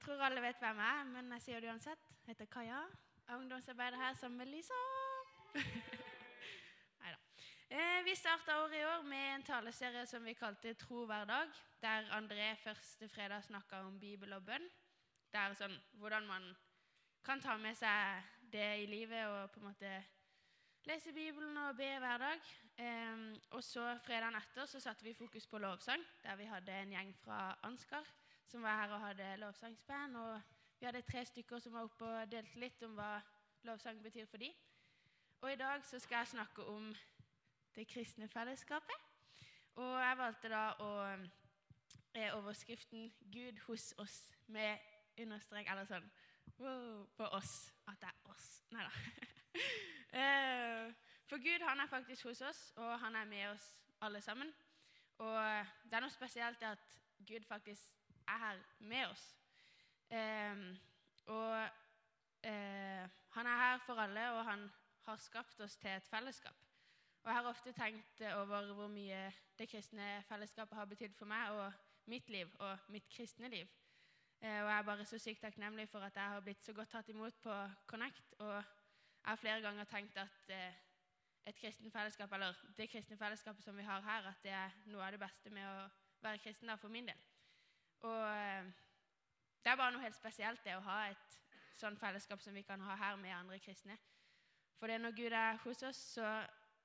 Jeg tror alle vet hvem jeg er, men jeg sier det uansett. Jeg heter Kaja. Er ungdomsarbeider her sammen med Lisa. Neida. Eh, vi starta året i år med en taleserie som vi kalte Tro hver dag, der André første fredag snakka om Bibel og bønn. Det er sånn hvordan man kan ta med seg det i livet og på en måte lese Bibelen og be hver dag. Eh, og så fredagen etter så satte vi fokus på lovsang, der vi hadde en gjeng fra Ansgar som var her og hadde lovsangsband. Og vi hadde tre stykker som var oppe og delte litt om hva lovsang betyr for dem. Og i dag så skal jeg snakke om det kristne fellesskapet. Og jeg valgte da å eh, overskriften 'Gud hos oss' med understrek eller sånn wow, på oss. At det er oss. Nei da. Eh, for Gud han er faktisk hos oss, og han er med oss alle sammen. Og det er noe spesielt at Gud faktisk er her med oss. Eh, og eh, han er her for alle, og han har skapt oss til et fellesskap. Og jeg har ofte tenkt over hvor mye det kristne fellesskapet har betydd for meg og mitt liv og mitt kristne liv. Eh, og jeg er bare så sykt takknemlig for at jeg har blitt så godt tatt imot på Connect. Og jeg har flere ganger tenkt at eh, et kristen fellesskap, eller det kristne fellesskapet som vi har her, at det er noe av det beste med å være kristen da, for min del. Og eh, det er bare noe helt spesielt det å ha et sånn fellesskap som vi kan ha her med andre kristne. For det når Gud er hos oss, så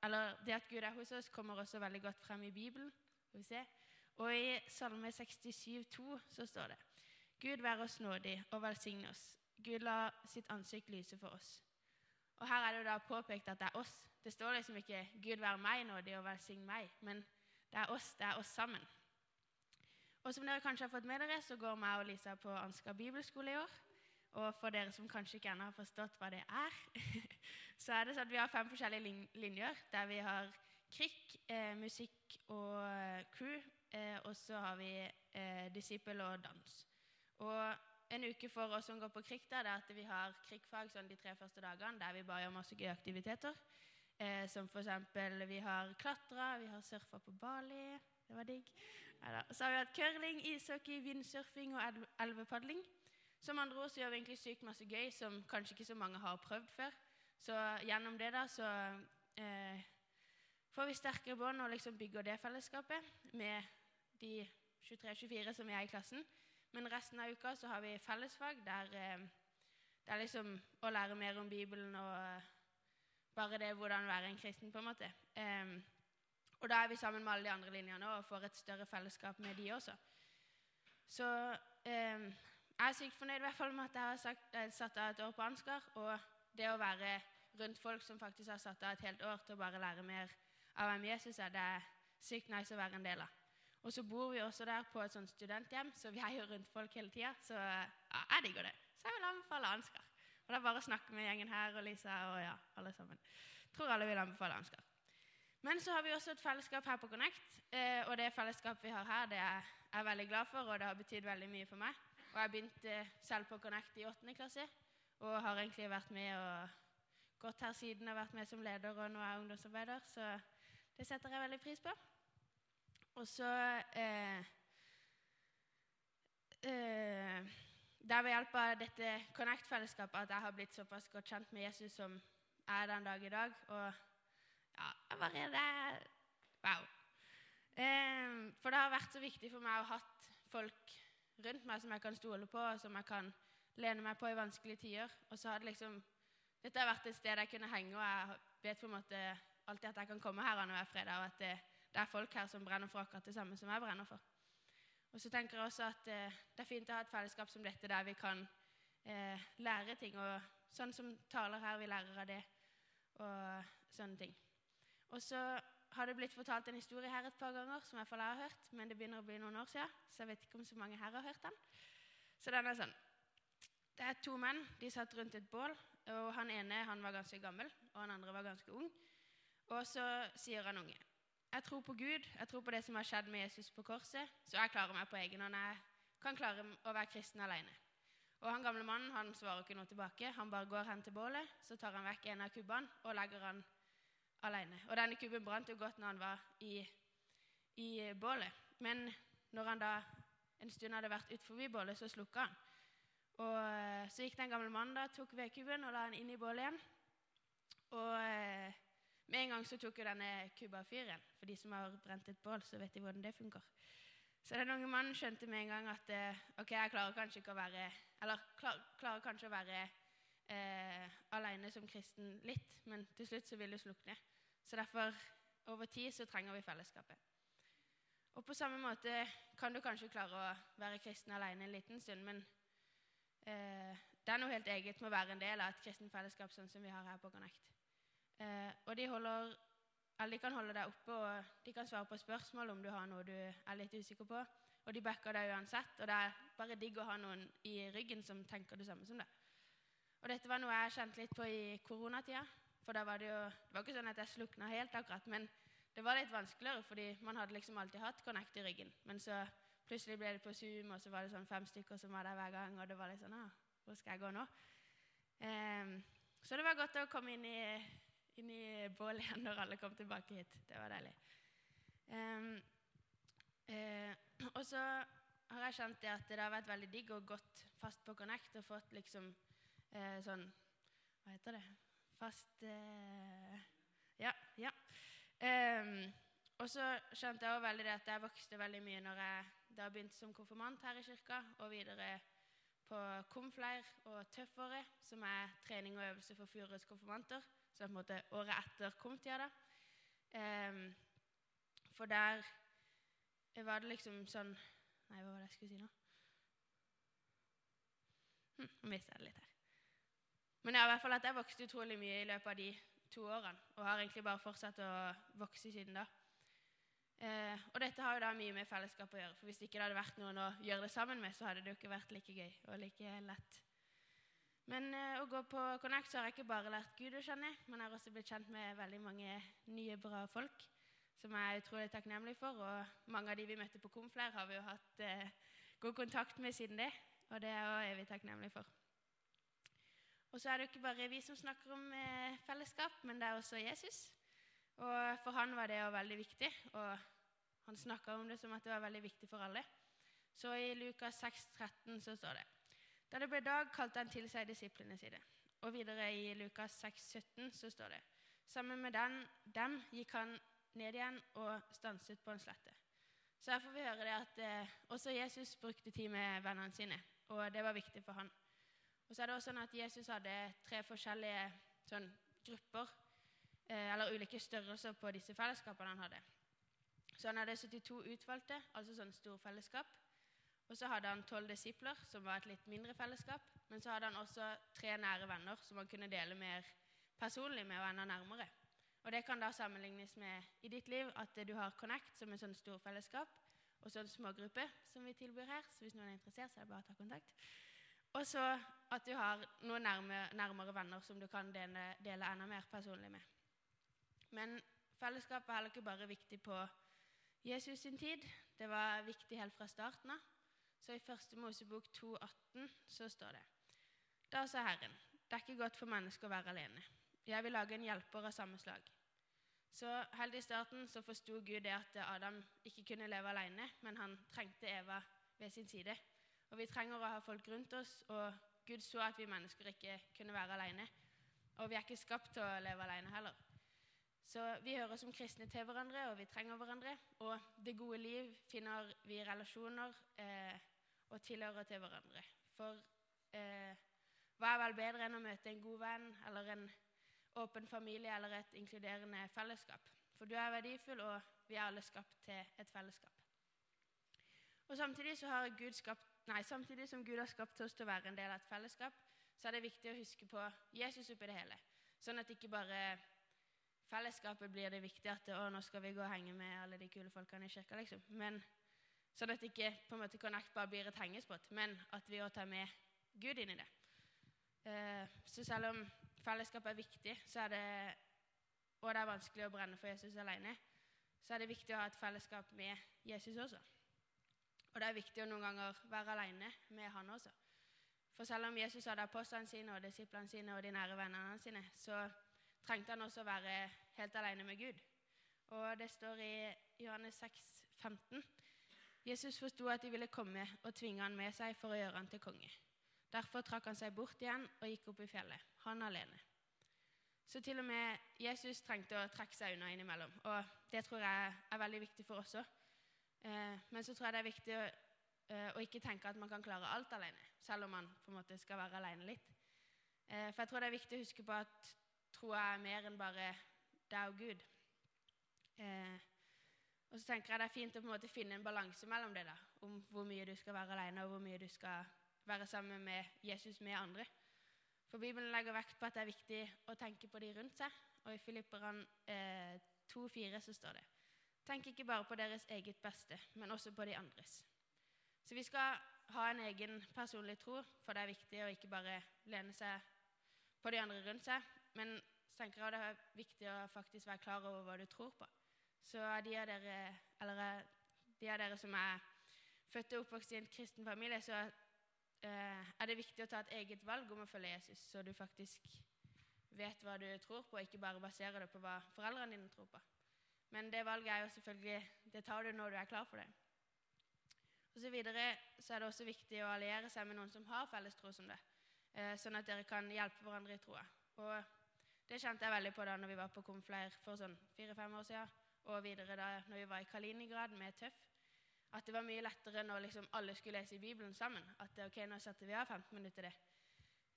eller det at Gud er hos oss, kommer også veldig godt frem i Bibelen. Vi se. Og i Salme 67, 2, så står det Gud være oss nådig og velsigne oss. Gud la sitt ansikt lyse for oss. Og Her er det jo da påpekt at det er oss. Det står liksom ikke 'Gud være meg nådig og velsigne meg', men det er oss. Det er oss sammen. Og Som dere kanskje har fått med dere, så går meg og Lisa på Ansgar bibelskole i år. Og for dere som kanskje ikke ennå har forstått hva det er, så er det sånn at vi har fem forskjellige linjer der vi har krikk, eh, musikk og eh, crew, eh, og så har vi eh, disippel og dans. Og en uke for oss som går på krikk, det er at vi har krikkfag sånn de tre første dagene der vi bare gjør masse gøye aktiviteter. Eh, som eksempel vi har klatra, vi har surfa på Bali. Det var digg. Ja, så har vi hatt curling, ishockey, vindsurfing og elvepadling. Som andre ord så gjør vi egentlig sykt masse gøy som kanskje ikke så mange har prøvd før. Så gjennom det da så eh, får vi sterkere bånd og liksom bygger det fellesskapet med de 23-24 som er i klassen. Men resten av uka så har vi fellesfag der eh, det er liksom å lære mer om Bibelen og bare det hvordan være en kristen, på en måte. Um, og da er vi sammen med alle de andre linjene og får et større fellesskap med de også. Så um, jeg er sykt fornøyd i hvert fall med at jeg har sagt, jeg satt av et år på Ansgar. Og det å være rundt folk som faktisk har satt av et helt år til å bare lære mer av hvem Jesus er, det er sykt nice å være en del av. Og så bor vi også der på et sånt studenthjem, så vi er jo rundt folk hele tida. Så ja, jeg digger det. Så jeg vil anbefale Ansgar. Og det er bare å snakke med gjengen her og Lisa og ja, alle sammen. Tror alle vil anbefale Ansgar. Men så har vi også et fellesskap her på Connect. Eh, og det fellesskapet vi har her, det er jeg veldig glad for, og det har betydd veldig mye for meg. Og jeg begynte selv på Connect i 8. klasse og har egentlig vært med og gått her siden og vært med som leder og nå er jeg ungdomsarbeider, så det setter jeg veldig pris på. Og så eh, eh, Det er ved hjelp av dette Connect-fellesskapet at jeg har blitt såpass godt kjent med Jesus som jeg er den dag i dag. Og ja, jeg bare det, Wow. Eh, for det har vært så viktig for meg å ha hatt folk rundt meg som jeg kan stole på, og som jeg kan lene meg på i vanskelige tider. Og så har det liksom Dette har vært et sted jeg kunne henge, og jeg vet på en måte alltid at jeg kan komme her hver fredag, og at det, det, er folk her som brenner for akkurat det samme som jeg brenner for. Og så tenker jeg også at eh, det er fint å ha et fellesskap som dette, der vi kan eh, lære ting. Og sånn som taler her, vi lærer av det, og sånne ting. Og så har det blitt fortalt en historie her et par ganger som jeg har hørt, men det begynner å bli noen år siden, så jeg vet ikke om så mange her har hørt den. Så den er sånn. Det er to menn. De satt rundt et bål. og Han ene han var ganske gammel, og han andre var ganske ung. Og så sier han unge jeg tror på Gud, jeg tror på det som har skjedd med Jesus på korset, så jeg klarer meg på egen hånd. Jeg kan klare å være kristen alene. Og han gamle mannen han svarer ikke noe tilbake. Han bare går hen til bålet, så tar han vekk en av kubbene og legger han alene. Og denne kubben brant jo godt når han var i, i bålet. Men når han da en stund hadde vært utenfor bålet, så slukka han. Og eh, så gikk den gamle mannen da, tok vedkubben og la den inn i bålet igjen. Og eh, med en gang så tok jo denne kubba fyren. For de som har brent et bål, så vet de hvordan det funker. Så den unge mannen skjønte med en gang at eh, ok, jeg klarer kanskje ikke å være Eller klar, klarer kanskje å være eh, alene som kristen litt, men til slutt så vil det slukne. Så derfor, over tid, så trenger vi fellesskapet. Og på samme måte kan du kanskje klare å være kristen alene en liten stund, men eh, det er noe helt eget med å være en del av et kristen fellesskap sånn som vi har her på Connect. Eh, og de, holder, de, kan holde deg oppe, og de kan svare på spørsmål om du har noe du er litt usikker på. Og de backer deg uansett, og det er bare digg å ha noen i ryggen som tenker det samme som deg. Og dette var noe jeg kjente litt på i koronatida. For da var det jo Det var ikke sånn at jeg slukna helt, akkurat, men det var litt vanskeligere, fordi man hadde liksom alltid hatt Connect i ryggen. Men så plutselig ble det på Zoom, og så var det sånn fem stykker som var der hver gang. Og det var litt sånn ah, Hvor skal jeg gå nå? Um, så det var godt å komme inn i inn i bålet igjen når alle kom tilbake hit. Det var deilig. Um, uh, og så har jeg skjønt det at det har vært veldig digg og gått fast på Connect og fått liksom uh, sånn Hva heter det? Fast uh, Ja. ja. Um, og så skjønte jeg også veldig det at jeg vokste veldig mye når jeg da begynte som konfirmant her i kirka, og videre på Komfleir og Tøffåret, som er trening og øvelse for fjorårets konfirmanter så på en måte året etter kom-tida. Um, for der var det liksom sånn Nei, hva var det jeg skulle si nå? Hm, Nå mista jeg det litt her. Men ja, i hvert fall at jeg vokste utrolig mye i løpet av de to årene. Og har egentlig bare fortsatt å vokse siden da. Eh, og dette har jo da mye med fellesskap å gjøre. For hvis ikke det hadde vært noen å gjøre det sammen med, så hadde det jo ikke vært like gøy og like lett. Men eh, å gå på Connect så har jeg ikke bare lært Gud å kjenne, men jeg har også blitt kjent med veldig mange nye, bra folk som jeg er utrolig takknemlig for. Og mange av de vi møtte på Komflær, har vi jo hatt eh, god kontakt med siden det. Og det er jeg evig takknemlig for. Og så er det jo ikke bare vi som snakker om eh, fellesskap, men det er også Jesus. Og for han var det jo veldig viktig, og han snakka om det som at det var veldig viktig for alle. Så i Lukas 6, 13 så står det da det ble dag, kalte han til seg disiplene sine. Og videre i Lukas 6, 17 så står det Sammen med den, dem gikk han ned igjen og stanset på en slette. Så her får vi høre det at eh, også Jesus brukte tid med vennene sine, og det var viktig for han. Og så er det også sånn at Jesus hadde tre forskjellige sånn, grupper, eh, eller ulike størrelser på disse fellesskapene han hadde. Så han hadde 72 utvalgte, altså sånn storfellesskap. Og så hadde han tolv disipler, som var et litt mindre fellesskap. Men så hadde han også tre nære venner som han kunne dele mer personlig med og enda nærmere. Og det kan da sammenlignes med i ditt liv at du har Connect som en sånn stor fellesskap, og så en smågruppe som vi tilbyr her. Så hvis noen er interessert, så er det bare å ta kontakt. Og så at du har noen nærme, nærmere venner som du kan dele, dele enda mer personlig med. Men fellesskapet er heller ikke bare viktig på Jesus sin tid. Det var viktig helt fra starten av. Så i 1. Mosebok 2,18 så står det Da sa Herren, det er ikke godt for mennesker å være alene. Jeg vil lage en hjelper av samme slag. Så helt i starten så forsto Gud det at Adam ikke kunne leve alene, men han trengte Eva ved sin side. Og vi trenger å ha folk rundt oss, og Gud så at vi mennesker ikke kunne være alene. Og vi er ikke skapt til å leve alene heller. Så vi hører som kristne til hverandre, og vi trenger hverandre. Og det gode liv finner vi i relasjoner. Eh, og tilhører til hverandre. For eh, hva er vel bedre enn å møte en god venn eller en åpen familie eller et inkluderende fellesskap? For du er verdifull, og vi er alle skapt til et fellesskap. Og samtidig, skapt, nei, samtidig som Gud har skapt oss til å være en del av et fellesskap, så er det viktig å huske på Jesus oppi det hele. Sånn at ikke bare fellesskapet blir det viktige at å, nå skal vi gå og henge med alle de kule folkene i kirka, liksom. Men Sånn at ikke på en måte Connect bare blir et hengespott, men at vi òg tar med Gud inn i det. Eh, så selv om fellesskap er viktig, så er det, og det er vanskelig å brenne for Jesus alene, så er det viktig å ha et fellesskap med Jesus også. Og det er viktig å noen ganger være alene med han også. For selv om Jesus hadde apostlene sine og disiplene sine og de nære vennene sine, så trengte han også å være helt alene med Gud. Og det står i Johannes 6, 15. Jesus forsto at de ville komme og tvinge han med seg for å gjøre han til konge. Derfor trakk han seg bort igjen og gikk opp i fjellet, han alene. Så til og med Jesus trengte å trekke seg unna innimellom. Og det tror jeg er veldig viktig for oss òg. Eh, men så tror jeg det er viktig eh, å, ikke tenke at man kan klare alt alene, selv om man på en måte skal være alene litt. Eh, for jeg tror det er viktig å huske på at troa er mer enn bare deg og Gud. Og så tenker jeg det er fint å på en måte finne en balanse mellom det, da, om hvor mye du skal være alene, og hvor mye du skal være sammen med Jesus med andre. For Bibelen legger vekt på at det er viktig å tenke på de rundt seg. Og i Filipperan eh, 2,4 så står det Tenk ikke bare på deres eget beste, men også på de andres. Så vi skal ha en egen personlig tro, for det er viktig å ikke bare lene seg på de andre rundt seg, men så tenker jeg det er viktig å faktisk være klar over hva du tror på. Så de av dere, eller de av dere som er født og oppvokst i en kristen familie, så eh, er det viktig å ta et eget valg om å følge Jesus, så du faktisk vet hva du tror på, og ikke bare baserer det på hva foreldrene dine tror på. Men det valget er jo selvfølgelig Det tar du når du er klar for det. Og så videre så er det også viktig å alliere seg med noen som har felles tro som det, eh, sånn at dere kan hjelpe hverandre i troa. Og det kjente jeg veldig på da når vi var på Komfleir for sånn fire-fem år siden, og videre da når vi var i Kaliningrad med Tøff at det var mye lettere når liksom alle skulle lese i Bibelen sammen. At ok, nå setter vi av 15 minutter det.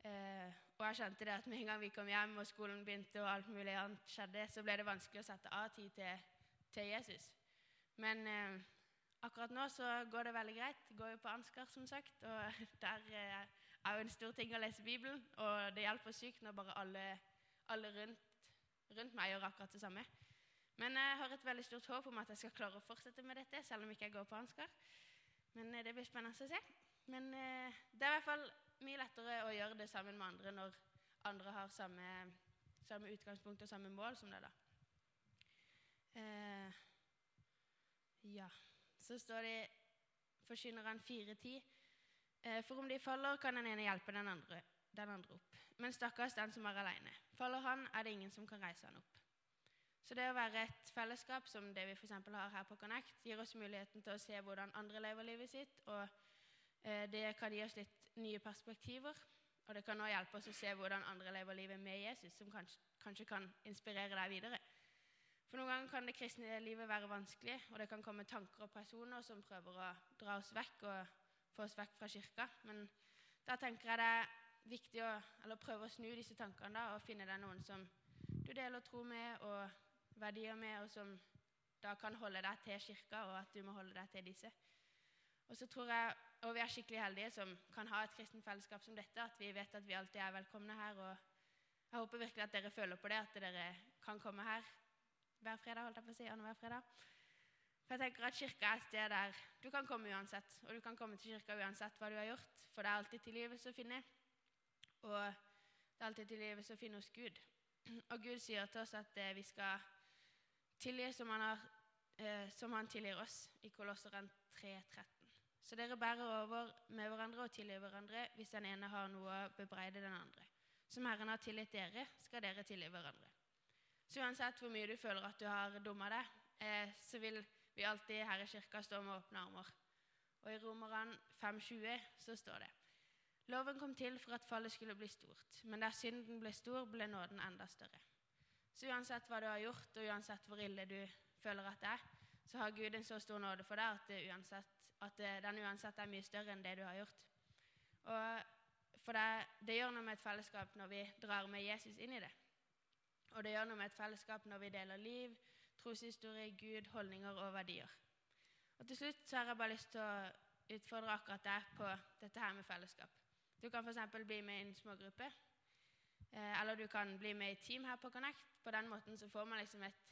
Eh, og jeg skjønte det at med en gang vi kom hjem og skolen begynte, og alt mulig annet skjedde, så ble det vanskelig å sette av tid til, til Jesus. Men eh, akkurat nå så går det veldig greit. Jeg går jo på Ansgar, som sagt, og der eh, er jo en stor ting å lese Bibelen. Og det hjelper sykt når bare alle, alle rundt, rundt meg gjør akkurat det samme. Men jeg har et veldig stort håp om at jeg skal klare å fortsette med dette, selv om ikke jeg går på ansker. Men eh, det blir spennende å se. Men eh, det er i hvert fall mye lettere å gjøre det sammen med andre når andre har samme, samme utgangspunkt og samme mål som deg, da. Eh, ja. Så står det Forkynneren 4.10. Eh, for om de faller, kan den ene hjelpe den andre, den andre opp. Men stakkars den som er alene. Faller han, er det ingen som kan reise han opp. Så det å være et fellesskap som det vi f.eks. har her på Connect, gir oss muligheten til å se hvordan andre lever livet sitt, og eh, det kan gi oss litt nye perspektiver. Og det kan også hjelpe oss å se hvordan andre lever livet med Jesus, som kanskje, kanskje kan inspirere deg videre. For Noen ganger kan det kristne livet være vanskelig, og det kan komme tanker og personer som prøver å dra oss vekk og få oss vekk fra kirka. Men da tenker jeg det er viktig å prøve å snu disse tankene da, og finne deg noen som du deler tro med, og verdier med, og som da kan holde deg til kirka, og at du må holde deg til disse. Og så tror jeg, og Vi er skikkelig heldige som kan ha et kristent fellesskap som dette, at vi vet at vi alltid er velkomne her. og Jeg håper virkelig at dere føler på det, at dere kan komme her hver fredag. holdt jeg på å si, hver fredag. For jeg tenker at Kirka er et sted der du kan komme uansett. Og du kan komme til kirka uansett hva du har gjort, for det er alltid tilgivelse å finne. Og det er alltid tilgivelse å finne hos Gud. Og Gud sier til oss at eh, vi skal tilgi som han, har, eh, som han tilgir oss, i Kolosseren 3.13. Så dere bærer over med hverandre og tilgir hverandre hvis den ene har noe å bebreide den andre. Som Herren har tilgitt dere, skal dere tilgi hverandre. Så uansett hvor mye du føler at du har dumma deg, eh, så vil vi alltid her i kirka stå med åpne armer. Og i Romerne 5,20 så står det Loven kom til for at fallet skulle bli stort, men der synden ble stor, ble nåden enda større. Så uansett hva du har gjort, og uansett hvor ille du føler at det er, så har Gud en så stor nåde for deg at, uansett, at den uansett er mye større enn det du har gjort. Og for det, det gjør noe med et fellesskap når vi drar med Jesus inn i det. Og det gjør noe med et fellesskap når vi deler liv, troshistorie, Gud, holdninger og verdier. Og Til slutt så har jeg bare lyst til å utfordre akkurat deg på dette her med fellesskap. Du kan f.eks. bli med i en smågruppe. Eh, eller du kan bli med i team her på Connect. På den måten så får man liksom et,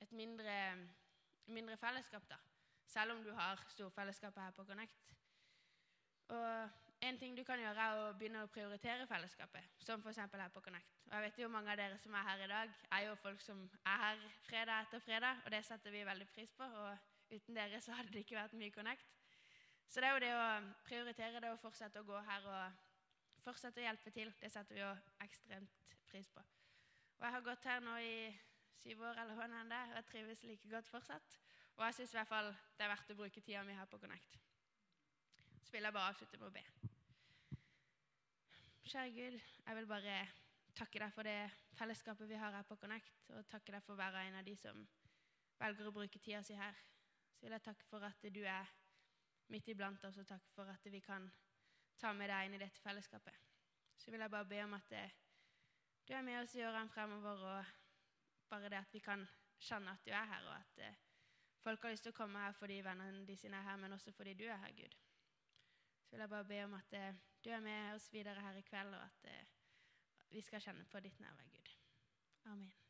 et mindre, mindre, fellesskap, da. Selv om du har storfellesskapet her på Connect. Og en ting du kan gjøre, er å begynne å prioritere fellesskapet, som f.eks. her på Connect. Og jeg vet jo mange av dere som er her i dag, er jo folk som er her fredag etter fredag, og det setter vi veldig pris på. Og uten dere så hadde det ikke vært mye Connect. Så det er jo det å prioritere det og fortsette å gå her og fortsette å hjelpe til. Det setter vi jo ekstremt pris på. Og Jeg har gått her nå i syv år, eller hva enn det og jeg trives like godt fortsatt. Og jeg syns i hvert fall det er verdt å bruke tida mi her på Connect. Så vil jeg bare avslutte med å be. kjære Gud, jeg vil bare takke deg for det fellesskapet vi har her på Connect, og takke deg for hver en av de som velger å bruke tida si her. Så vil jeg takke for at du er midt iblant oss, og takke for at vi kan ta med deg inn i dette fellesskapet. Så vil jeg bare be om at det, du er med oss i årene fremover, og bare det at vi kan kjenne at du er her, og at eh, folk har lyst til å komme her fordi vennene de sine er her, men også fordi du er her, Gud. Så vil jeg bare be om at eh, du er med oss videre her i kveld, og at eh, vi skal kjenne på ditt nærvær, Gud. Amen.